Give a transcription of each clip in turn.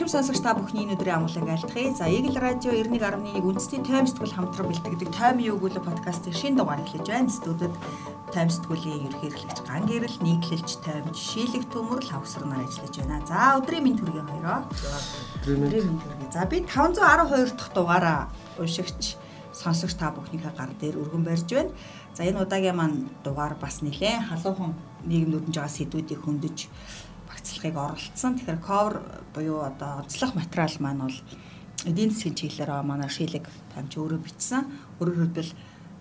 Эрхэм сонсогч та бүхний өнөөдрийн амгалан айлтгая. За Eagle Radio 91.1 үндэсний тайм сэтгүүл хамтран бэлтгэдэг тайм юу гүлэ подкастын шинэ дугаар эхлэж байна. Студид тайм сэтгүүлийн ерхий хэрэглэгч Ган Гэрэл, нийтлэлч тайм жишээлэг төмөрл хавсарнаар ажиллаж байна. За өдрийн минь төргийн хоёроо. Өдрийн минь төргийн. За би 512 дахь дугаараа уншигч сонсогч та бүхнийхээ гар дээр өргөн барьж байна. За энэ удаагийн маань дугаар бас нэлээд халуухан нийгэмнүүд нь жаа сэдвүүдийг хөндөж багцлагыг оролцсон. Тэгэхээр cover буюу одоо онцлог материал маань бол эдийн засгийн чиглэлээр манай шилэг тамч өөрөө бичсэн. Өөрөөр хэлбэл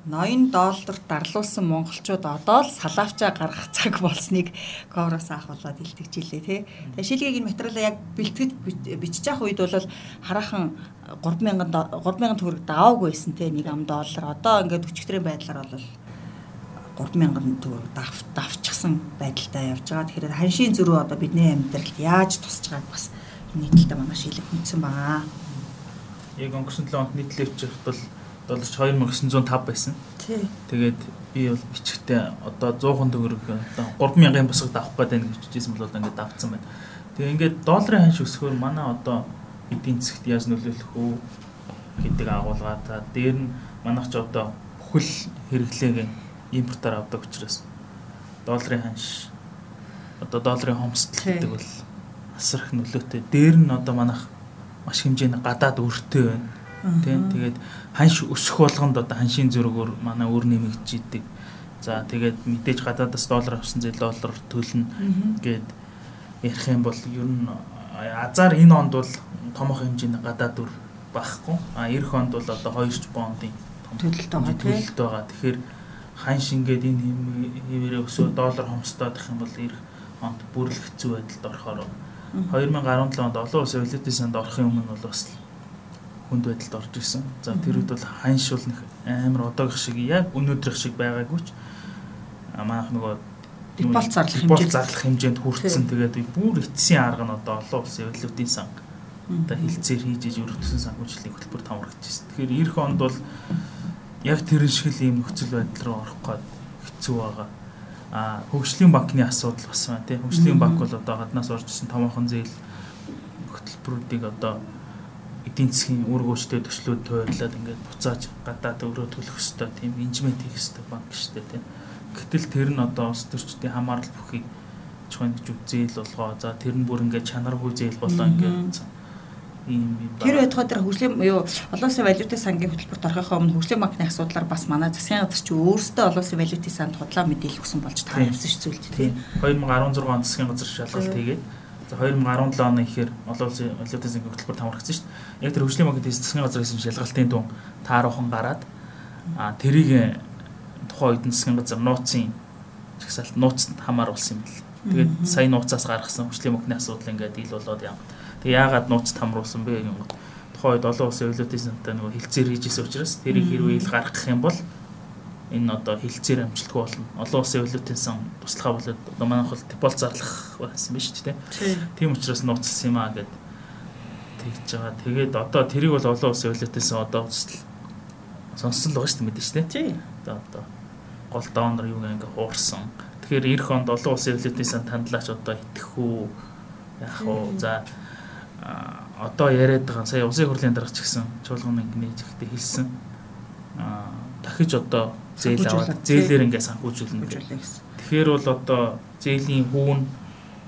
ноён долларт дарлуулсан монголчууд одоо л салаавчаа гаргах цаг болсныг ковроос авах болоод илтгэж илээ тий. Тэгээ шилгийг энэ материалаа яг бэлтгэж бичиж явах үед бол хараахан 3000 3000 төгрөг даваагүй байсан тий нэг ам доллар. Одоо ингээд өчигдрийн байдлаар бол 3000 төгрөг дав давчихсан байдалтай явж байгаа. Тэгэхээр ханшийн зөрүү одоо бидний амьдралд яаж тусч байгааг бас энэ нийтлэлтэй манай шилэг хүндсэн байгаа. Яг өнгөрсөн 7 онд нийтлэлч бол долларч 2905 байсан. Тэгээд би бол бичгтээ одоо 100 төгрөг одоо 3000-ын босгод авах гэдэг гэж бичижсэн бол ингээд давцсан байна. Тэгээ ингээд долларын ханш өсгөхөөр манай одоо эдийн засгт яаж нөлөөлөх үү гэдэг агуулгаа. За дээр нь манайх ч одоо бүхэл хэрэглээг импортоор авдаг учраас долларын ханш одоо долларын хомсдол гэдэг бол асар их нөлөөтэй. Дээр нь одоо манайх маш хэмжээний гадаад өртөө байна. Тийм тэгээд ханш өсөх болгонд одоо ханшийн зөрөгөөр манай өр нэмэгдэж идэг. За тэгээд мэдээж гадаадас доллар авсан зэ доллар төлнө гэд ярих юм бол ер нь азар энэ онд бол томох хэмжээний гадаад өр багхгүй. А эх онд бол одоо 2 бондын төлөлт байгаа төлөлт байгаа. Тэгэхээр хань шингээд энэ хэвээрээ өсөө доллар хомсдоод их юм бол эх онд бүрэл хэцүү байдалд орохоор 2017 онд олон улсын валютын санд орохын өмнө бол бас хүнд байдалд орж исэн. За тэр үед бол ханш бол амар одоогийнх шиг яг өнөөдрийнх шиг байгаагүй ч манайх нөгөө Депорт зарлах хэмжээнд зарлах хэмжээнд хүрсэн. Тэгээд бүр эцсийн арга нь одоо олон улсын валютын сан одоо хилцээр хийж иж өргөсөн санхүүжилтийн хөтөлбөр таврагдчихсэн. Тэгэхээр эх онд бол яг тэр шиг л ийм нөхцөл байдал руу орох гээд хэцүү байгаа. А хөгжлийн банкны асуудал бас байна тийм. Хөгжлийн банк бол одоо гаднаас орж исэн томоохон зээл хөтөлбөрүүдийг одоо эдийн засгийн үргөөчтэй төслүүд тойрлоод ингээд буцааж гадаад өрөө төлөх ёстой тийм инжмент хийх ёстой банк шүү дээ тийм. Гэтэл тэр нь одоо улс төрчдийн хамаарал бүхий чухал гэж үзээл болгоо. За тэр нь бүр ингээд чанаргүй зээл болоо ингээд. Тэр дээр хөгжлийн юу олон улсын валютын сангийн хөтөлбөрт орохын өмнө хөгжлийн банкны асуудлаар бас манай засгийн газар чи өөрсдөө олон улсын валютын санд худлаа мэдээлэл өгсөн болж таа явсан шүү зүйлд тийм. 2016 онд засгийн газар шалгалт хийгээд за 2017 оны ихээр олон улсын валютын сангийн хөтөлбөр тамрагдсан шүү дээ. Яг тэр хөгжлийн банкны засгийн газар хийсэн шалгалтын дүн тааруухан гараад тэрийг тухайн үед засгийн газар нууцын чагсаалт нууцд хамааруулсан юм бэл. Тэгээд сая нууцаас гаргасан хөгжлийн банкны асуудал ингээд ил болоод явна Тэг яагаад нууц тамруулсан бэ юм. Тухайн үед олон улсын валютын сантай нөгөө хилцээр хийжсэн учраас тэрийг хэрвээ ил гаргах юм бол энэ одоо хилцээр амжилтгүй болно. Олон улсын валютын сан туслахаа болоод одоо манайх бол деполт зарлах байсан биз дээ. Тийм учраас нууцлсан юм аа гэд тэгж байгаа. Тэгээд одоо тэрийг бол олон улсын валютын сан одоо сонссон л байгаа шүү дээ мэдэн шүү дээ. Одоо одоо гол донор юу ингээ хуурсан. Тэгэхээр эх онд олон улсын валютын сан тандлаач одоо итгэх үү яах вэ? За одоо яриад байгаа сая улсын хурлын дарга ч гэсэн чуулганы инженер ихтэй хэлсэн а дахиж одоо зээл аваад зээлээр ингээ санхүүжүүлнэ гэсэн. Тэгэхээр бол одоо зээлийн хүүн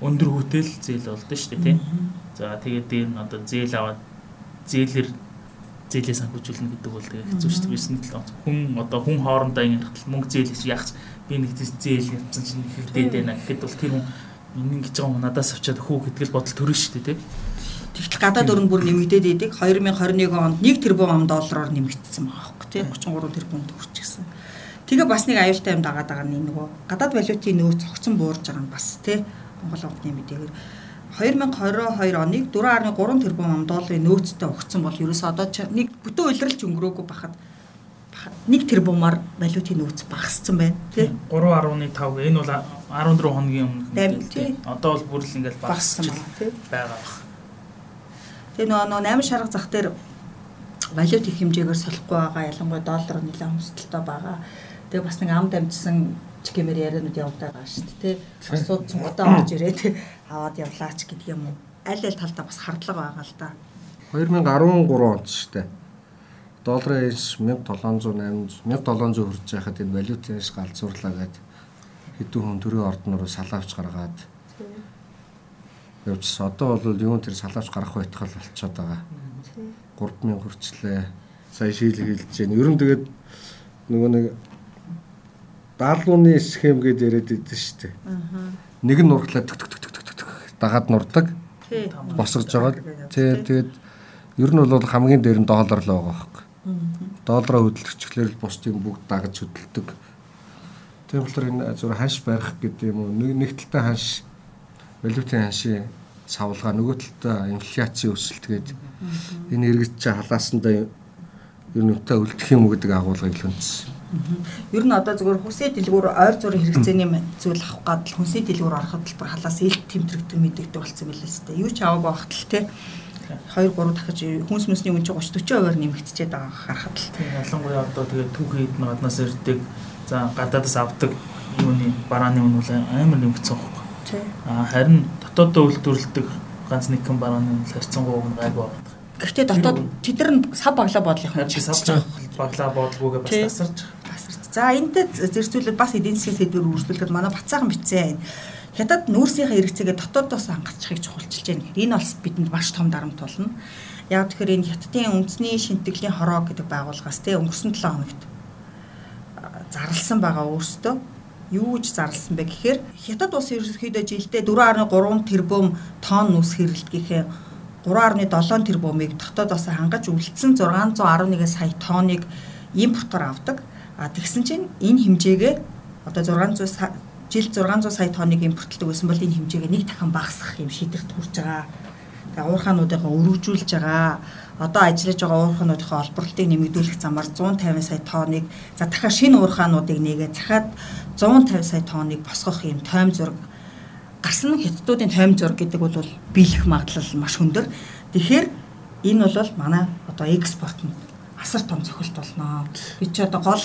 өндөр хүтэл зээл болдсон шүү дээ тий. За тэгээд дээр нь одоо зээл аваад зээлэр зээлээ санхүүжүүлнэ гэдэг бол тэгээ хэцүү шүү дээ. Бисний тал хүн одоо хүн хоорондоо ингэ мөнгө зээлээс яах би нэг зээл явцсан чинь их дээд байна гэхэд бол тэр хүн ингэж байгаа хүн надаас авчаад хүү гэдгэл бодол төрнө шүү дээ тий. Тэгтэл гадаад өрн бүр нэмэгдээд идэг 2021 онд 1 тэрбум доллараар нэмэгдсэн байгаа хөөхгүй тий. 33 тэрбумд хүрчихсэн. Тэгээ бас нэг аюултай юм дагаад байгаа нь нөгөө гадаад валютын нөөц цогцсон буурж байгаа нь бас тий. Монгол банкны мэдээгээр 2022 оныг 4.3 тэрбум долларын нөөцтэй өгсөн бол ерөөсөө одоо нэг бүтэн уйлралч өнгөрөөгүй бахад 1 тэрбумаар валютын нөөц багассан байна тий. 3.5 энэ бол 14 хоногийн өмнө одоо бол бүр л ингээд багассан байгаа байна Тэгээ нөгөө нөгөө 8 шарга зах дээр валют их хэмжээгээр солихгүй байгаа. Ялангуяа доллар нэлээд хүсэлттэй байгаа. Тэгээ бас нэг ам дамжсан чигэмэр яриануд явдаг байгаа шүү дээ. Асууд цугтаа орж ирээд аваад явлаач гэдэг юм уу. аль аль талдаа бас хардлага байгаа л да. 2013 онд шүү дээ. Долларын эш 1700 800 1700 хүрч байхад энэ валютын эш галзуурлаа гэдэг хэдэн хүн төрийн ордноор салаавч гаргаад явжсан. Одоо бол юун тэр салаавч гарах байтгал болчиход байгаа. 3000 хүрчлээ. Сая шийл хэлж байна. Ер нь тэгээд нөгөө нэг даалгууны схем гэдээ яриад идэв шүү дээ. Нэг нь нурглаа төк төк төк төк дагаад нурдаг. Босгож байгаа. Тий тэгээд ер нь бол хамгийн дээр нь доллар л байгаа байхгүй. Доллараа хөдөлгөчлөөр л бусдын бүгд дагаж хөдөлдөг. Тийм болохоор энэ зөв ханш барих гэдэг юм уу нэг талтай ханш валютын ханшийн савлгаа нөгөө талтай инфляцийн өсөлт гэдэг энэ эргэж халаасандаа ер нь өвтө үлдэх юм уу гэдэг агуулгыг л хүндсэн. Ер нь одоо зөвхөн хүнсээ дэлгүүр ойр зургийн хэрэгцээний зүйл авах гад л хүнсээ дэлгүүр ороход л бүр халаас ил тэмдэгдэх мэдэгдэх болсон мэлээс тэ. Юу ч аваагүй байхад л тэ. 2 3 дахиж хүнс мөсний үн чинь 30 40%-аар нэмэгдчихэд байгаа харахад л. Тийм ялангуяа одоо тэгээ түүхийд нь гаднаас ирдэг за гадаадас авдаг юуны барааны үн бол амар нэмэгдсэн. Аа харин дотооддоо үйлдвэрлэдэг ганц нэг үн харьцангуй уг гайгүй байна. Гэхдээ дотоод тэд нар сав баглаа бодлох юм сав баглаа бодлогоогоо бас тасарч. Тасарч. За энэтэй зэрцүүлээд бас эдийн засгийн сэдвээр үргэлжлүүлэхэд манай бацаахан бицээ хятад нүүрсийнхээ хэрэгцээгээ дотоодоос хангацчихыг чухалчилж байна. Энэ бол бидэнд маш том дарамт болно. Яг тэгэхээр энэ хятадын үндэсний шинтгэлийн хороо гэдэг байгууллагаас те өнгөрсөн 7 хоногт зарлсан байгаа өөртөө юу гэж зарлсан бэ гэхээр хятад улс ерөнхийдөө жилдээ 4.3 тэрбум тонн нүс хэрэлдгийнхээ 3.7 тэрбумыг дотоодоос хангаж үлдсэн 611 сая тонныг импортоор авдаг. А тэгсэн чинь энэ хэмжээгээ одоо 600 жил 600 сая тонныг импортлдог байсан бол энэ хэмжээгээ нэг дахин багасгах юм шийдвэрт хүрч байгаа. Тэгээ уурхаануудынхаа өргөжүүлж байгаа. Одоо ажиллаж байгаа уурхаануудынхаа олборлтыг нэмэгдүүлэх замаар 150 сая тонныг за дахиад шинэ уурхаануудыг нээгээд захаад 150 сая тонныг босгох юм тойм зураг гарсан хятадуудын тойм зураг гэдэг бол биелэх магадлал маш өндөр. Тэгэхээр энэ бол манай одоо экспорт нь асар том цохилт болно. Би чи одоо гол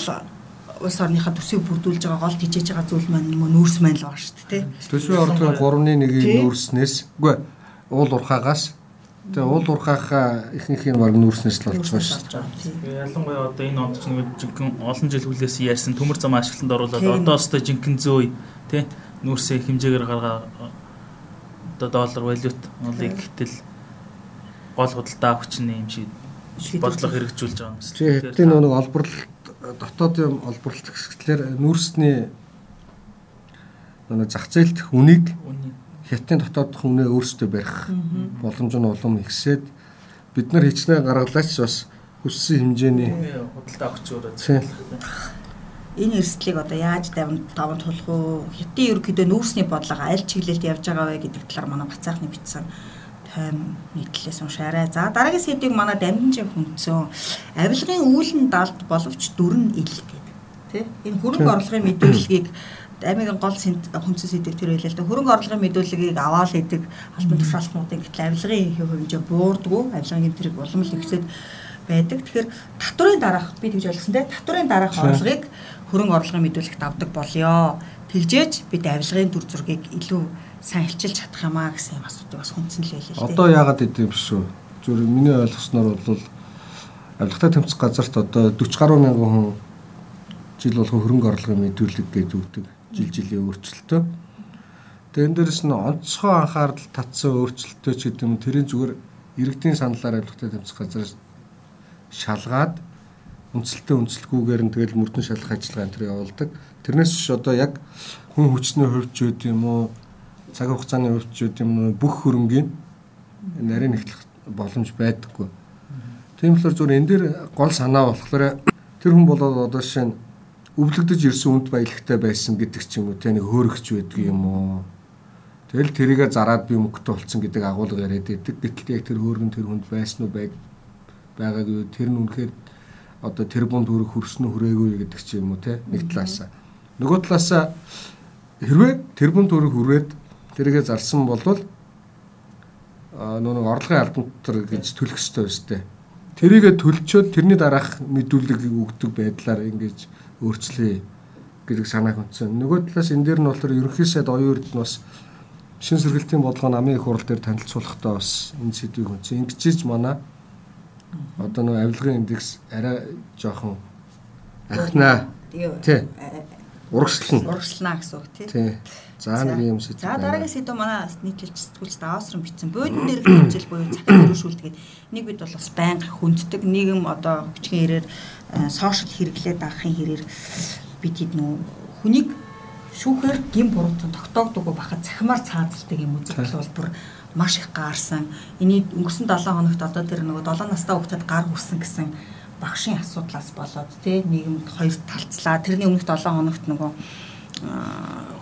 улс орныхаа төсвийг бүрдүүлж байгаа гол тижээж байгаа зүйл маань нөгөө нүүрс маань л байна шүү дээ. Төсвийн ордгийн 3.1-ийн нүүрснээс үгүй уул урхаагаас Тэгээ уул урхаахаа ихнийх нь баг нүүрснээс л болчихсон шүү дээ. Ялангуяа одоо энэ онд ч нэг жинхэнэ олон жил хүлээс ярьсан төмөр зам ашиглалтанд оруулаад одоо өстой жинхэнэ зөө тий. Нүүрсээ хэмжээгээр гаргаа одоо доллар валют олыг гэтэл гол худалдаа хүчний юм шиг бодлого хэрэгжүүлж байгаа юм байна. Тэгэхээр нэг олборлолт дотоодын олборлолт гэхлээр нүүрсний нэг зах зээлт үнийг хятадын дотоодох үнэ өөрсдөө барих боломж нь улам ихсээд бид нар хичнээн гаргалаач бас хүссэн хэмжээний худалдаа өгч өөрөө энэ эрсдлийг одоо яаж даван даван тулах уу? Хятадын ерөнхийдөө нүүрсний бодлого аль чиглэлд явж байгаа вэ гэдэг талаар манай бацаахны бичсэн тайм нийтлээс уншаарай. За дараагийн сэдвийг манай дамжин хүнцэн авилгын үүлэн далд боловч дүрн ил гэдэг. Тэ? Энэ хөрөнгө орлогын мэдүүлгийг амигийн гол хүнцэн сэдв тэр байлаа л да. Хөрөнгө орлогын мэдүүлгийг аваад идэг албан тушаалтнуудын гэтэл авилгын хэмжээ буурдгуу, авилгын хэмтрэг улам л ихсээд байдаг. Тэгэхээр татврын дараах би тэгж ойлгосон те татврын дараах орлогыг хөрөнгө орлогын мэдүүлэгт авдаг болёо. Тэгжээж бид авилгын дүр зургийг илүү сайн хилчилж чадах юмаа гэсэн юм асуудыг бас хүндсэн л байлээ л дээ. Одоо яагаад гэдэг юм шүү. Зүр миний ойлгосноор бол авилгатай тэмцэх газарт одоо 40 гаруй мянган хүн жил болгон хөрөнгө орлогын мэдүүлэг гэж өгдөг. Жил жилийн өөрчлөлтөө. Тэгэн дээрэс нь онцгой анхаарал татсан өөрчлөлтөө ч гэдэг юм тэрийн зүгээр иргэдийн саналаар авилгатай тэмцэх газар шалгаад үндсэлтэй үндсэлгүйгээр нь тэгэл мөрдөн шалах ажиллагаа энэ төр явуулдаг. Тэрнээс ч одоо яг хүн хүчний хувьд ч үт юм уу цаг хугацааны хувьд ч үт юм уу бүх хөрөнгийн нарийн эхлэх боломж байдаггүй. Тийм болохоор зүгээр энэ дээр гол санаа болохоор тэр хүн болоод одоо шинэ өвлөгдөж ирсэн үнд баялагтай байсан гэдэг ч юм уу тэ нэг хөөрөгч байдаг юм уу. Тэгэл тэрийгэ зараад би мөнгөтэй болцсон гэдэг агуулга яриад байдаг. Гэтэл яг тэр хөөргөн тэр хүнд байсан уу байг байгаагүй тэр нь үнэхээр одоо тэрбум төгрөг хөрснө хүрээгүй гэдэг ч юм уу те нэг талаасаа нөгөө талаасаа хэрвээ тэрбум төгрөг хүрээд тэргээ зарсан болвол нөгөө орлогын албан дотор гэж төлөх ёстой өстэй. Тэрийгэ төлчөөд тэрний дараах мэдүүлэг өгдөг байдлаар ингэж өөрчлөе гэдэг санааг хүндсэн. Нөгөө талаас энэ дээр нь болохоор ерөнхий сайд оюун эрд нь бас шин сэргэлтийн бодлого намын их хурал дээр танилцуулахдаа бас энэ сэдвийг хүнсэн. Ингэжиж манай одоо нөгөө авилгын индекс арай жоохон ахнаа. Тий. Урагшлна. Урагшлна гэсэн үг тий. За нэг юм сэдв. За дараагийн сэдв манай нийтлэлч сэтгүүлч Даосрон бичсэн. Бөөдөн дээр хэмжил буюу захиа хөрвүүлдэгээд нэг бид бол бас байнга хүнддэг нийгэм одоо хүчгийн ирээр сошиал хэрэглээд авахын хэрээр бид хэд нүү хүнийг шүүхээр гин буруутан тогтоогдоггүй бахад цахимаар цаазалдаг юм үзэгдэл бол бүр маш их гаарсан. Энийг өнгөрсөн 7 хоногт одоо тэр нөгөө 7 настай хүүхдэд гар хүрсэн гэсэн багшийн асуудлаас болоод тий нийгэмд хоёр талцлаа. Тэрний өмнөх 7 хоногт нөгөө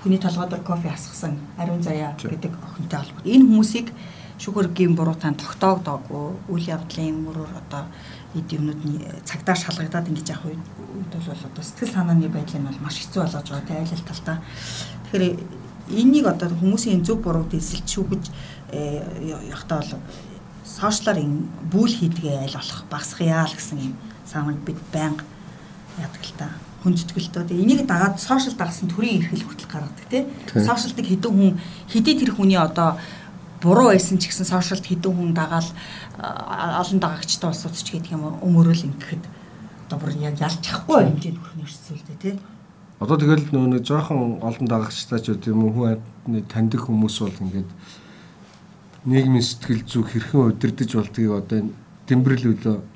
хүний толгойд кофе асгасан ариун заяа гэдэг охинтой холбоо. Энэ хүмүүсийг шүүхэргийн буруутаан тогтоогдоогүй үйл явдлын мөрөөр одоо эд юмнууд цагдаа шалгагдаад ингэж явах үед бол одоо сэтгэл санааны байдал нь бол маш хэцүү болгож байгаа тий айл талтаа. Тэгэхээр энийг одоо хүмүүсийн зөв бурууг дэсэлж шүүгэж явахдаа бол сошиалар ин бүүл хийдгээ айл болох багсгая л гэсэн юм санааг бид байнга яадаг л та хүндэтгэлтөө. Тэгээ энийг дагаад сошиал дагсан төрийн эрхэл хүртэл гаргадаг тий. Сошиалдаг хэдэн хүн хэдий тэр хүний одоо буруу байсан ч гэсэн сошиалд хэдэн хүн дагаал олон дагагчтай улсууд ч гэдэг юм өмөрөөл ингэхэд одоо бүр яг ялж чадахгүй хэмжээнд хүрэх нэрсэл дээ тий. Одоо тэгэл нөгөө жоохон олон дагагчтай ч үгүй юм хүн таньдаг хүмүүс бол ингээд нийгмийн сэтгэл зүг хэрхэн удирдах болдгийг одоо тэмдэглэлөө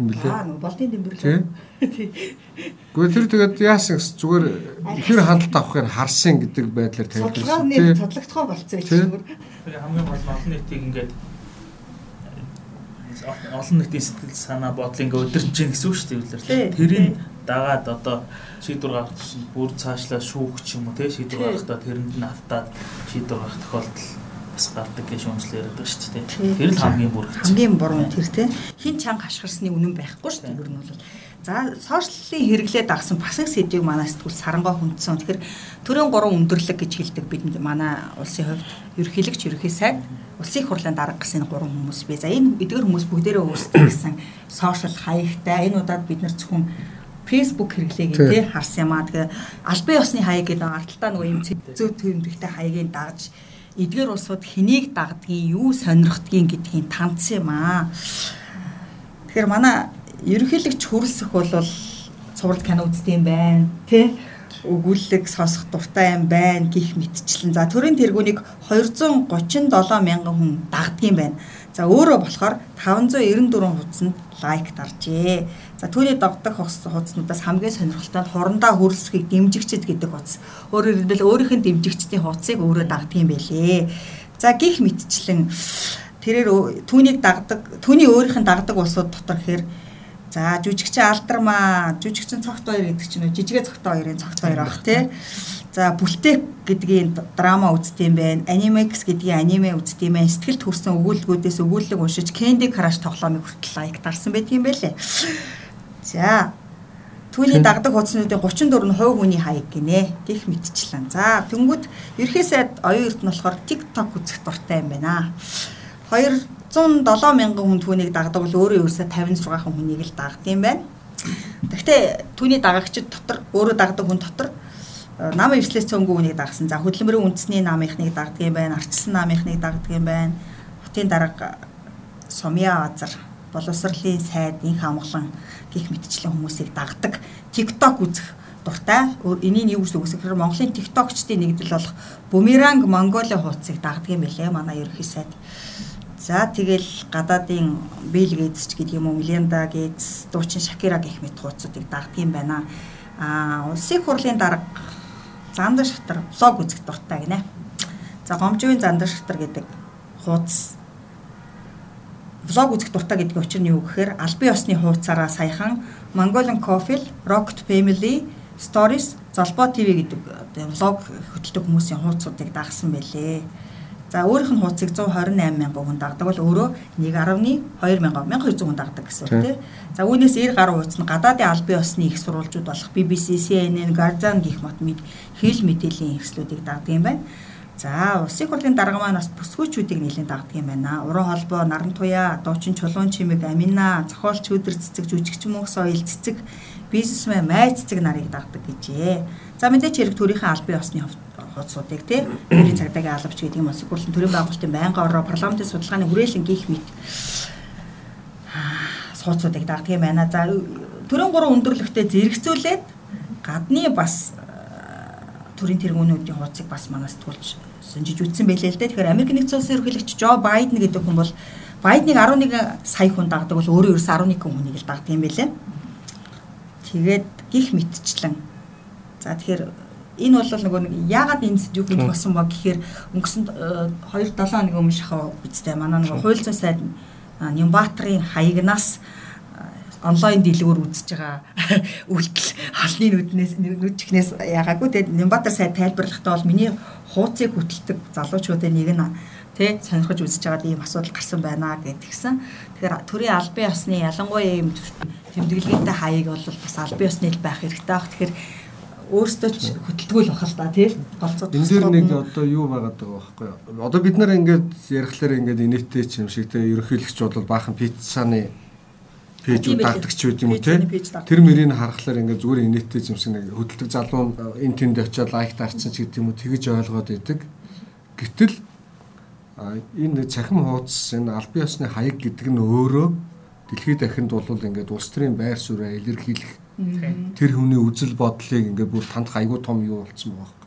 юм блэ? Аа, болтын тэмдэглэл. Гэхдээ тэр тэгээд яасан гэсэн зүгээр хэр хандлт авахыг харсан гэдэг байдлаар тавьсан. Судалгааны цодлогдохоо болцсон юм шиг. Хамгийн гол нь олон нийтийг ингээд олон нийтийн сэтгэл санаа бодлыг ингээд удирдах чинь гэсэн үг шүү дээ. Тэрийг дагаад одоо шийдвэр гаргах тусам бүр цаашлаа шүүх ч юм уу тий шийдвэр гаргахдаа тэрэнд нь автаад шийдвэр гаргах тохиолдол бас гардаг гэж үнслэр яриад байгаа шүү дээ. Тэр л хамгийн бүр хамгийн буруу тэр тий хин чанга хашгирсны үнэн байхгүй шүү дээ. Ер нь бол За сошиалын хэрэглээ дагсан бас их сэдвийг манай сэтгүүл сарангой хүндсэн. Тэгэхээр төрийн гурван өндөрлөг гэж хэлдэг бид манай улсын хувьд ерөнхийлөгч ерөнхий сайд улсын хурлын дарга гэсэн гурван хүмүүс бий. За энэ эдгээр хүмүүс бүгдээрээ өөрсдөө гэсэн сошиал хаягтай. Энэ удаад бид нар зөвхөн Facebook хэрэглээг тий харсан юм аа. Тэгээ албан ёсны хаяг гэдэг ардталтаа нөгөө юм зөө төвөмдөгтэй хаягийг дагж эдгээр улсууд хэнийг дагдгийг юу сонирхдгийг гэдгийг таньсан юм аа. Тэгэхээр манай ерөнхийлөгч хөрөлсөх бол цуврал кино үздэг юм байна тий өгүүлэг сонсох дуртай юм байна гих мэтчлэн. За төрийн тэргүүнийг 237 мянган хүн дагдаг юм байна. За өөрөө болохоор 594 хуудсанд лайк даржээ. За түүний дагдаг хуудснуудаас хамгийн сонирхолтой нь хурандаа хөрөлсөхийг дэмжигчд гэдэг хуудас. Өөрөөр хэлбэл өөрийнх нь дэмжигчдийн хуудсыг өөрөө дагдаг юм байлээ. За гих мэтчлэн тэрээр түүнийг дагдаг, түүний өөрийнх нь дагдаг улсууд дотор гэхээр За жүжигчин алдармаа, жүжигчин цогт хоёр гэдэг чинь жижигэ цогт хоёрын цогт хоёр баг тий. За бүлтээх гэдгийн драма үздэг юм байна. Анимекс гэдгийн аниме үздэг юм байна. Сэтгэл төрсэн өгүүлбэрүүдээс өгүүлэг уншиж Candy Crush тоглоомыг хүртэл лайк дарсан байдаг юм байлээ. За Түүний дагдаг хуудсуудын 34 нь хувь хүний хаяг гинэ. Гэх мэдчлэн. За тэнгууд сайд оюун эрдэнэ болохоор TikTok үзэх дуртай юм байна. 2 107 мянган хүн түүнийг дагдаг бол өөрөө ерөөсө 56 хүнийг л дагдаг юм байна. Гэхдээ түүний дагагчид дотор өөрөө дагдаг хүн дотор нам эвслээс цөөнгөө хүнийг дагсан. За хөдөлмөрийн үндэсний намынхныг дагдаг юм байна. Арчилсан намынхныг дагдаг юм байна. Хотын дарга Сумья Азар боловсролын сайд инх амглан гих мэтчлэн хүмүүсийг дагдаг. TikTok үзэх дуртай. Энийг юу гэж үгсэхээр Монголын TikTok-чдын нэгдэл болох Бумеранг Монголиа хуудсыг дагдаг юм билээ. Манай ерөнхий сайд. За тэгэл гадаадын Bill Gates ч гэдэг юм уу, Melinda Gates, дуучин Shakira гэх мэт хуудсуудыг дагдаг юм байна. Аа, улсын хурлын дарга Зандар шатар блог үзэх дуртай гинэ. За гомжийн Зандар шатар гэдэг хуудас влог үзэх дуртай гэдэг учир нь юу гэхээр албан ёсны хуудасаараа саяхан Mongolian Coffee, Rocket Family, Stories, Золбоо ТV гэдэг влог хөтэлдэг хүмүүсийн хуудасуудыг дагсан байлээ. За өөрийнх нь хуудсыг 128 мянган хүн дагдаг бол өөрөө 1.2 мянган 1200 хүн дагдаг гэсэн үг тийм. За үүнээс 90 гаруй хуудас нь гадаадын албан ёсны их сурвалжууд болох BBC, CNN, Guardian гэх мэт мэд хэл мэдээллийн хэрэгслүүдийг дагдаг юм байна. За улсын хурлын дарга маань бас бүсгүйчүүдийг нэлээд дагдаг юм байна. Уран холбоо, наран туяа, дуучин чулуун чимэг, амина, зохиолч өдөр цэцэг, жүжигч мөнх соёл цэцэг, бизнесмен, майц цэцэг нарыг дагдаг гэжээ. За мэдээч хэрэг төрийнхээ албан ёсны хуудсуудыг тий төрийн цагдаагийн албач гэдэг юм уу сэтгүүлэн төрийн байгуулалтын байнгын ороо парламентын судалгааны хүрээлэн гих мэт сууцуудыг дагдаг юм байна. За төрийн гурван өндөрлөгтөө зэрэгцүүлээд гадны бас төрийн тэргүүнүүдийн хуудсыг бас манаас тулж сонжиж үтсэн байлээ л дээ. Тэгэхээр Америк нэгдсэн улсын ерөнхийлөгч Жо Байден гэдэг хүн бол Байденыг 11 сая хүн дагдаг бол өөрөө ерөөс 11 хүнийг л дагдаг юм байлээ. Тэгээд гих мэдчлэн. За тэгэхээр энэ бол нөгөө нэг яагаад энэ зүйл болсон ба гэхээр өнгөрсөн 2 7 хоног өмнө шахав бидтэй манай нөгөө хууль зүйн сайд Нямбаатарын хаягнаас онлайн дэлгүүр үзэж байгаа үйлдэл халны нүднээс нүдчихнээс яагаагүй тэгээд Нямбатар сайд тайлбарлахдаа бол миний хууцыг хөтэлдэг залуучуудын нэг нь тий сонирхож үзэж байгаад ийм асуудал гарсан байна гэдгсэн. Тэгэхээр төрийн албан ёсны ялангуяа ийм тэмдэглэгээтэй хаяг бол бас албан ёсны л байх хэрэгтэй баг. Тэгэхээр өөрсдөө ч хөтөлтгөл бах л да тий. Голцоо энэ дэр нэг одоо юу байгаад байгаа байхгүй юу? Одоо бид нар ингээд ярихлаар ингээд инээтэй ч юм шиг тий ерөнхийлөгч бол баахан пиццаны пэйжүүд дагдаг ч байд юм уу тий? тэр мөрийг харахаар ингээд зүгээр инээтэй юм шиг нэг хөдөлдөг залуу энэ тэнд очиод лайк дарцсан ч гэдэг юм уу тэгэж ойлгоод идэг гэтэл энэ цахим хуудас энэ албан ёсны хаяг гэдэг нь өөрөө дэлхийд дахинд бол ингээд улс төрийн байр суурь илэрхийлэх Тэр хүний үзэл бодлыг ингээд бүр танд айгүй том юу болцсон байгаа юм.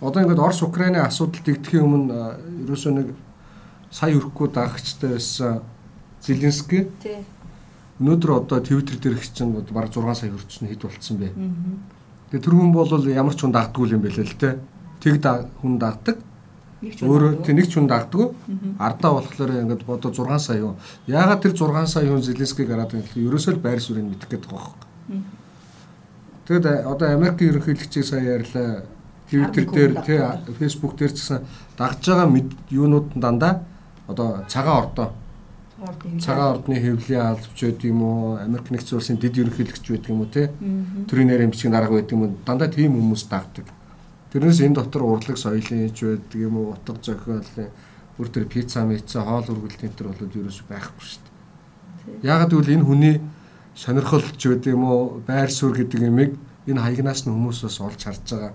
Одоо ингээд Орос Украины асуудал тэгдэхийн өмнө ерөөсөө нэг сая өрөхгүй дагагчтай байсан Зеленский. Тий. Өнөөдөр одоо Твиттер дээрх чинь баг 6 сая өрчсөн хэд болцсон бэ? Тэгээ тэр хүн бол ямар ч хүн дагдгүй юм байлээ л те. Тэг хүн дагдаг. Өөрөө тэг нэг ч хүн дагддаг. Ардаа болохоор ингээд бодо 6 сая юу. Яагаад тэр 6 сая хүн Зеленскийг гараад байгаа юм? Ерөөсөө л байр суурийг мэдэх гээд байгаа юм Тэгэд э, одоо Америкийн ерөнхийлөгчийг сая ярьлаа. Twitter дээр тий Facebook дээр ч гэсэн дагж байгаа юунууд нь дандаа одоо цагаан ордоо. Цагаан ордны хэвлэлийн албач байдаг юм уу? Америк нэгдсэн улсын дэд ерөнхийлөгч байдаг юм уу те төрийн нарийн бичгийн дарга байдаг юм дандаа тийм хүмүүс дагдаг. Тэрнээс энэ дотор урлаг соёлын ч байдаг юм уу? Утга зохиолын бүр тэр пицца мицца хоол үргэлтийн төр бол ерөөс байхгүй шүү дээ. Ягаад гэвэл энэ хүний сонирхолч гэдэг юм уу байр суурь гэдэг юмыг энэ хаягнаас нь хүмүүсээс олж харж байгаа.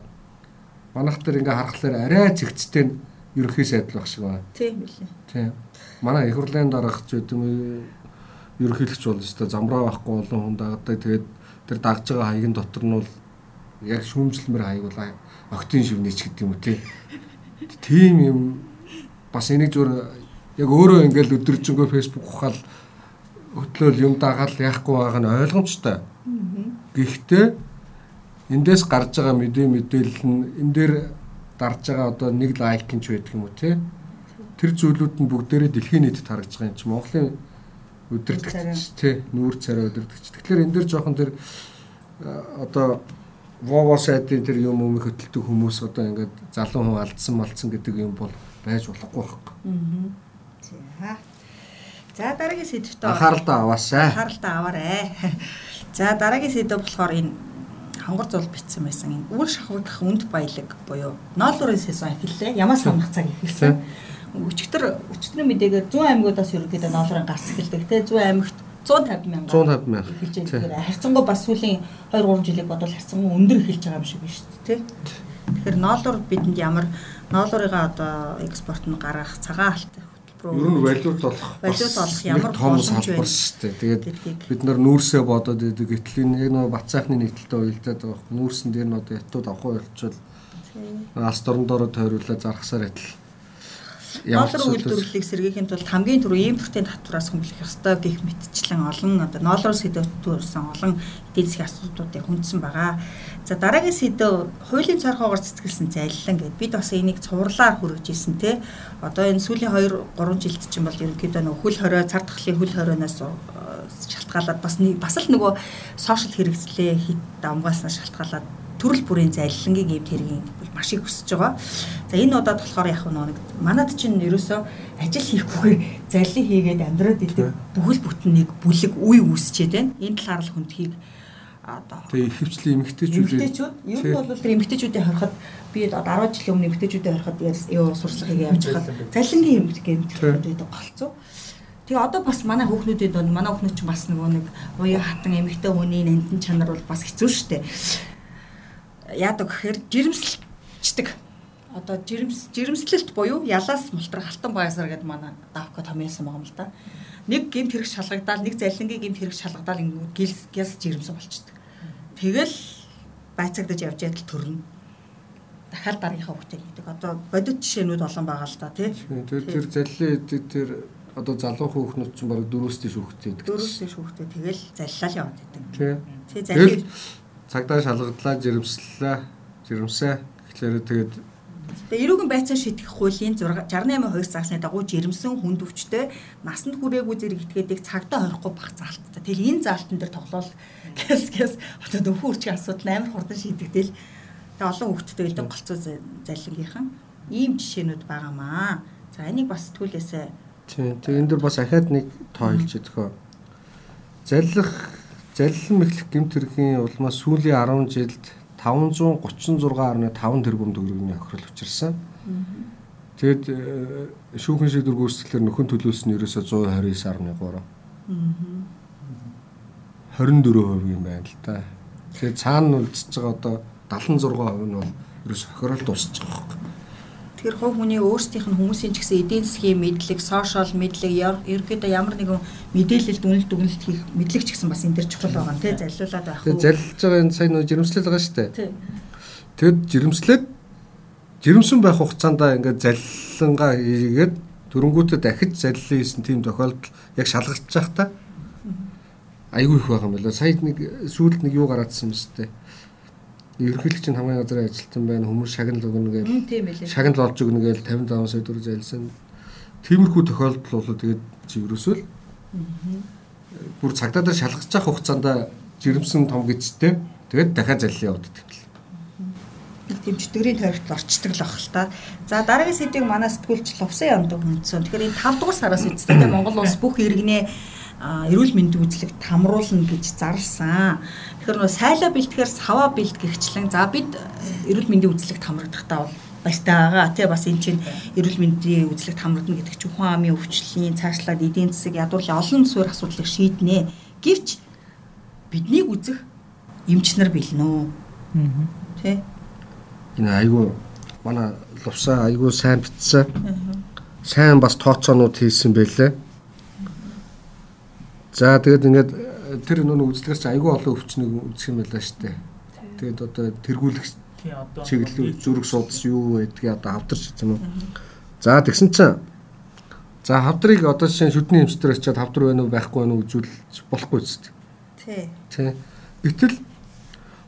Манайх дээр ингээ харахаар арай зэгцтэй ерөнхий сайдл баг шиг байна. Тийм билээ. Тийм. Манай их хурлын дарагч гэдэг юм ерөнхийлөгч бол өстой замраа байхгүй олон хүн дагдаг. Тэгээд тэр дагж байгаа хаягийн дотор нь бол яг шүүмжлэмэр хаяг бол октын шивнийч гэдэг юм уу тий. Тийм юм бас энийг зүгээр яг өөрөө ингээл өдөржингөө Facebook ухаал хөтлөөл юм дагаал яахгүй байгаа нь ойлгомжтой. Гэхдээ эндээс гарч байгаа мэдээ мэдээлэл нь энэ дээр дарж байгаа одоо нэг лайк нь ч байдаг юм уу те тэр зүйлүүд нь бүгдээрээ дэлхийн нийтэд харагдж байгаа юм чи Монголын өдөртөгч те нүүр царай өдөртөгч тэгэхээр энэ дээр жоохон тэр одоо Вово сайдын тэр юм юм хөтэлдэг хүмүүс одоо ингээд залуу хүн алдсан малцсан гэдэг юм бол байж болохгүй байхгүй. Аа. За дараагийн сэдвтээ анхааралтай аваасай. Анхааралтай аваарэ. За дараагийн сэдв болохоор энэ хонгор зул битсэн байсан энэ үр шахагдах үнд баялаг буюу ноолуурын сезон эхэллээ. Ямаас хамах цаг эхэлсэн. Өчигдөр өчигдрийн мэдээгээр 100 аймагудаас ерөнхийдөө ноолуурын гарц эхэлдэг те 100 аймагт 150 мянга 150 мянга эхэлж байгаа. Харьцангуй бас сүүлийн 2 3 жилиг бодвол харьцангуй өндөр эхэлж байгаа юм шиг байна шүү дээ. Тэгэхээр ноолуур бидэнд ямар ноолуурыгаа одоо экспорт нь гаргах цагаан алт руу ер нь валют олох валют олох ямар том салбар шүү дээ. Тэгээд бид нар нүүрсээ бодоод идэг гэтэл энэ яг нөгөө бат сайхны нийтлэлтэй уялдаад байгаа. Нүүрсэн дээр нь одоо ятууд авах болчвол алс дорндороо тойруулаад зархсаар адил Ноолор үйлдвэрлэлийг сэргийхийн тулд хамгийн түрүү импортын татвараас хөнгөлөх ёстой гэх мэтчлэн олон одоо ноолор сэдвтүүрсэн олон эдийн засгийн асуудлуудыг хүндсэн байгаа. За дараагийн сэдв хуулийн цорхоогоор цэцгэлсэн залилан гэд бид бас энийг цувралаар хүргэж ирсэн те. Одоо энэ сүүлийн 2 3 жилд чинь бол ерөнхийдөө нөх хөл хорой цар тахлын хөл хоройноос шалтгаалаад бас бас л нөгөө сошиал хэрэгслээ хит дамгааснаас шалтгаалаад төрөл бүрийн залилангийн эвд хэргийн маш их өсөж байгаа. За энэ удаад болохоор яг нэг манад чинь ерөөсөө ажил хийхгүйгээр залилан хийгээд амьдраад идэг бүхэл бүтнийг бүлэг үе үүсчээд байна. Энэ талаар л хүндхийг одоо Тэгээ хөвчлэн эмгтээчүүд эмгтээчүүд ер нь бол тэр эмгтээчүүдийн хорход би 10 жилийн өмнө эмгтээчүүдийн хорход юу сурчлагыг явж хахад залилангийн эмгтээчүүд байдаг голцоо. Тэгээ одоо бас манай хүүхнүүдийн донд манай хүүхнүүд ч бас нөгөө нэг уян хатан эмгтээ хүний нандин чанар бол бас хэцүү шттэ яадаг гэхээр жирэмсэлчдэг. одоо жирэмс жирэмслэлт буюу ялаас мултрах халтан байсаар гэдэг манай давка томьёосон байгаа юм л да. Нэг гимт хэрэг шалгагдаал, нэг залингийн гимт хэрэг шалгадаал ингээд гилс гялс жирэмсэн болчдөг. Тэгэл байцагдаж явж ядал төрнө. Дахиад дараагийнхаа хүүтэй гэдэг. Одоо бодит жишээнүүд олон байгаа л да тий. Тэр тэр заллин тэр одоо залуу хүүхнүүд ч баг дөрөөс тийш хүүхтэй гэдэг. Дөрөөс тийш хүүхтэй тэгэл заллал яваад байдаг. Тий. Тий заллин цагдаа шалгадлаа, жирэмслэлээ, жирэмсээ. Тэгэхээр тэгээд Тэгээ эрүүгийн байцаа шийдэх хуулийн 682 заасны дагуу жирэмсэн хүнд өвчтөй насанд хүрээгүй зэрэг этгээдэг цагдаа хорихгүй бах заалттай. Тэгэл энэ заалтан дээр тоглоол гэс гэс одоо нөхөн үрчийн асуудал амар хурдан шийдэгдэл. Тэгээ олон хөвгттэй элдэн голцоо заллингийнхан ийм жишээнүүд байгаамаа. За энийг бас сэтгүүлээсээ Тийм. Тэгээ энэ дөр бас ахаад нэг тоо хэлж өгөхөө. Заллах заллан мэхлэх гэмт хэргийн улмаас сүүлийн 10 жилд 536.5 тэрбум төгрөгийн охирол учирсан. Тэгэд шүүхэн шийдвэр гүйцэтгэлээр нөхөн төлөөс нь ерөөсө 129.3. 24% юм байна л да. Тэгэхээр цаана үлдчихэж байгаа одоо 76% нь бол ерөөс охирол дуусчих жоох. Тэгэхээр хувь хүний өөрсдийнх нь хүмүүсийн ч гэсэн эдийн засгийн мэдлэг, сошиал мэдлэг, ерөөхдөө ямар нэгэн мэдээлэлд үнэлт дүгнэлт хийх мэдлэг ч гэсэн бас энэ дэр чухал байгаа тий заллуулаад байх. Тэгээ заллж байгаа энэ сайн нөө жирэмслэл байгаа шүү дээ. Тэгэд жирэмслээд жирэмсэн байх хугацаанд ингээд заллангаа хийгээд дөрөнгүүтээ дахиж заллилын хийсэн тийм тохиолдол яг шалгаж байгаа та айгүй их байгаа юм байна. Сая нэг сүүлд нэг юу гараадсан юм шүү дээ ерөнхийлөгч нь хамгийн газар ажилтан байна хүмүүс шагнал өгнө гэж шагнал олж өгнө гэж 55 сая төгрөг зайлсан. Тиймэрхүү тохиолдол бол тэгээд чигрөөсөл бүр цагдаа дээр шалгаж явах хугацаанд жирэмсэн том гэжтэй тэгээд дахиад заллин явуулдаг тийм чөтгөрийн тойрогт орчдөг л ах л та. За дараагийн сэдвийг манай сэтгүүлч Лувсан ямдаг хүндсэн. Тэгэхээр энэ 5 дугаар сараас эцэстээ Монгол улс бүх иргэнээ эрүүл мэндийн үзлэгт хамруулна гэж зарлсан. Тэгэхээр нөө сайлаа бэлтгэхээр саваа бэлтгэгчлэн за бид эрүүл мэндийн үзлэгт хамрагдахтаа бол баяртай байгаа. Тэ бас эн чинь эрүүл мэндийн үзлэгт хамрагдана гэдэг чинь хүн амын өвчлөлийн цаашлаад эдийн засаг ядуурлын олон суурь асуудлыг шийднэ. Гэвч биднийг үзэх эмч нар бэлнэ. Аа. Тэ. Энэ айгу манай лувсаа айгу сайн битсэн. Сайн бас тооцоонууд хийсэн байлээ За тэгээд ингээд э, тэр нөө үзлэгч айгүй олон өвчнийг үзэх юм байлаа шүү дээ. Тэгээд одоо тэргүүлэх чиглэл зүрх судас юу гэдгийг одоо хавтарч юм уу. За тэгсэн чинь за хавдрыг одоо жишээ шүдний эмчтэр очиад хавдар байна уу байхгүй байна уу үзүүлж болохгүй зү. Тий. Тий. Гэтэл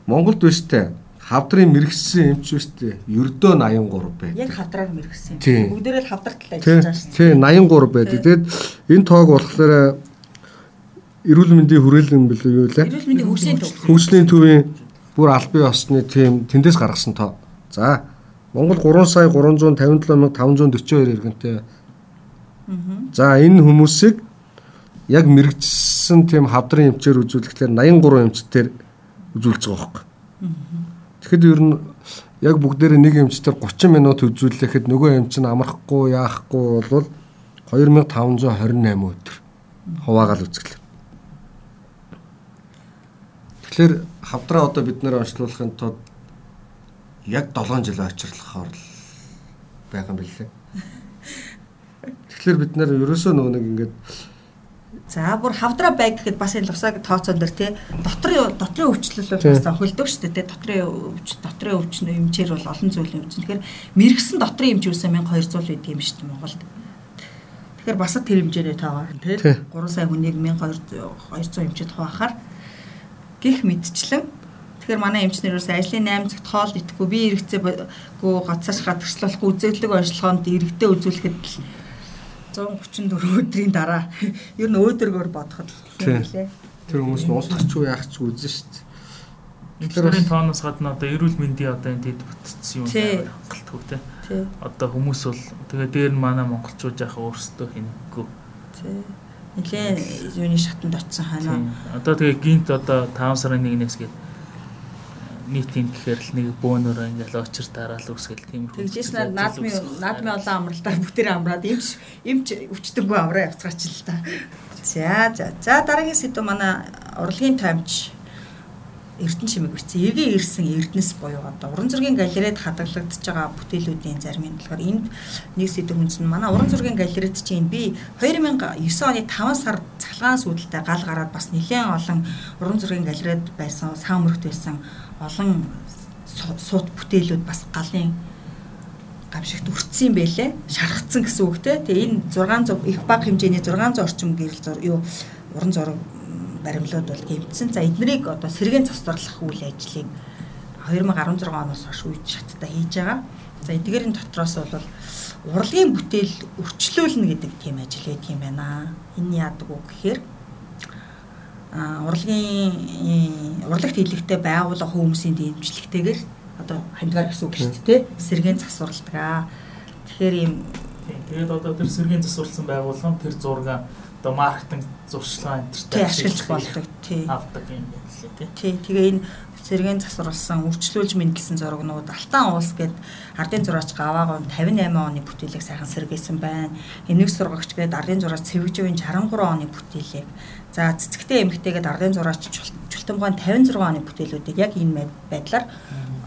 Монголд биш дээ хавдрын мэрэгсэн эмч дээ. Ердөө 83 байд. Яг хавдраар мэрэгсэн. Бүгдээрээ л хавдарт л ажиллаж байгаа шүү. Тий 83 байд. Тэгээд энэ тоог болохоор эрүүл мэндийн хүрээлэн билүү юу лээ? Эрүүл мэндийн хөгжлийн төв. Хөгжлийн төвийн бүр аль бие осны тийм тэндээс гаргасан тоо. За Монгол 3 сая 357 мянга 542 иргэнтэй. За энэ хүмүүсийг яг мэрэгчсэн тийм хавдрын эмчээр үзүүлэхлээр 83 эмчтэр үзүүлж байгаа байхгүй. Тэгэхэд ер нь яг бүгдээрээ нэг эмчтэр 30 минут үзүүлэхэд нөгөө эмч нь амрахгүй яахгүй бол 2528 өдөр хуваагаал үзгэлээ. Тэгэхээр хавдраа одоо бид нэр онцлуулахын тулд яг 7 жил очирлохоор л байгаа юм билээ. Тэгэхээр бид нэр ерөөсөө нөгөө нэг ингээд За бүр хавдраа байг гэхэд бас энэ лусаг тооцоон дээр тий дотрын дотрын өвчлөл бол бас хөлдөг шүү дээ тий дотрын өвч дотрын өвчнө эмчээр бол олон зүйлийн өвчин. Тэгэхээр мэрэгсэн дотрын эмч юусан 1200 байдаг юм шүү дээ Монголд. Тэгэхээр бас тэр хэмжээрээ таагаар тий 3 сая хүнийг 1200 200 эмчэд хуваахаар гих мэдчлэн Тэгэхээр манай эмчнэрээс ажлын 8 цагт хоол идэхгүй би эргэцээгүй гоцоос гадагшлуулахгүй үзэгдлэг онцлогоонд эргэдээ үзүүлэхэд л 134 өдрийн дараа ер нь өөдөргөөр бодоход тийм лээ. Тэр хүмүүс нь устгах ч уу яах ч үзэн шүү дээ. Тэгэхээр тооноос гадна одоо эрүүл мэндийн одоо энэ дэд бүтцсэн юм хангалтгүй те. Одоо хүмүүс бол тэгээ дээр нь манай монголчууд яхаа өөрсдөө хинэггүй. Тийм нэлээ юуны шатанд очисон ханаа. Одоо тэгээ гинт одоо 5 сарын 1-ээс гээд нийтийн гэхээр л нэг бөөнөр ингээл очир дараал үсгэл тийм их. Тэгжсэн наадмын наадмын олон амралтаар бүгдээр амраад эмч эмч өвчтөнгөө авраа явцгаач л та. За за за дараагийн сэдв манай урлагийн таймч Эрдэнэ чимэг бичсэн. Эвээ ирсэн Эрдэнэс буюу одоо уран зургийн галерейд хадгалагдаж байгаа бүтээлүүдийн зарим нь болохоор энд нэг сэдв хүнсэн манай уран зургийн галерейд чинь би 2009 оны 5 сар цахилгаан сүйдэлтэй гал гараад бас нэлээд олон уран зургийн галерейд байсан, саамрагт байсан олон суут бүтээлүүд бас галын гамшигт өртсөн юм байлээ. Шархацсан гэсэн үг те. Тэгээ энэ 600 их бага хэмжээний 600 орчим гэрэл зур юу уран зураг баримлууд бол гэмтсэн. За эднэрийг одоо сэргээн цоцорлох үйл ажлыг 2016 оноос хойш үе шаттай хийж байгаа. За эдгээрийн дотроос бол урлагийн бүтээл өрчлүүлнэ гэдэг тийм ажил байдаг юм байна. Энэ яадаг үг гэхээр а урлагийн урлагт хэлэгтэй байгууллага хүмүүсийн дэмжлэгтэйгээр одоо хандгаар гэсэн үг шүү дээ. Сэргийн засварладаг. Тэгэхээр ийм тэгээд одоо тэр сэргийн засварлсан байгууллага тэр зураг одоо маркетинг зуршлаа энтертэй ашиглаж болдог тий. авдаг юм байна лээ тий. Тий. Тэгээ энэ сэргийн засварлсан үрчлүүлж мэдлсэн зурагнууд Алтан уус гээд ардын зураач гаваагаа 58 оны бүтээлийг сайхан сэргээсэн байна. Эмнэг сургагч гээд ардын зураач Цэвэгжүүн 63 оны бүтээлийг За цэцэгтэй эмэгтэйгээд ардын зураач Чултамгаан 56 оны бүтээлүүдийг яг энэ байдлаар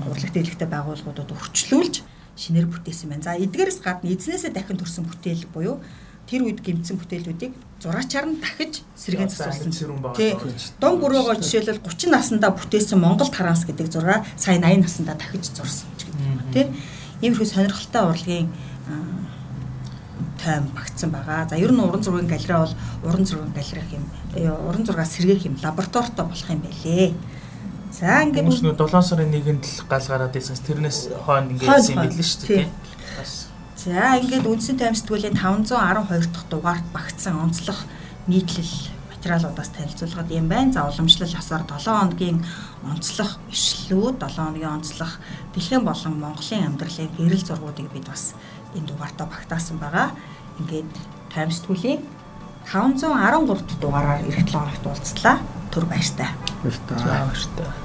урлагт дэлгэхтэй байгууллагуудад өрчлүүлж шинээр бүтээсэн байна. За эдгээрээс гадна эзнээсээ дахин төрсэн бүтээл буюу тэр үед гимцсэн бүтээлүүдийг зураачаар нь дахиж сэргэн засуулсан. Тий. Дон бүрөөгөө жишээлбэл 30 наснда бүтээсэн Монгол таранс гэдэг зураг сая 80 наснда дахиж зурсан ч гэдэг. Тий. Иймэрхүү сонирхолтой урлагийн тайм багтсан байгаа. За ер нь уран зургийн галерей бол уран зургийн галерей юм. Уран зургаа сэргээх юм лабораторитой болох юм байлээ. За ингээд хүмүүс нөө 7 сарын 1-нд л гал гараад ирсэн. Тэрнээс хойно ингээд юм билээ шүү дээ. За ингээд үндсэн тайм сэтгүүлийн 512 дахь дугаарт багтсан онцлог нийтлэл материалуудаас танилцуулгад юм байна. За уламжлал хасаар 7 хоногийн онцлог ишлүүд, 7 хоногийн онцлог дэлхийн болон Монголын амьдралын гэрэл зургуудыг бид бас энэ дугаартаа багтаасан байгаа. Ингээд тайм сэтгүүлийн 513 дугаараар эх 7 хоногт уулзлаа. Түр баяртай. Баяртай. Баяртай.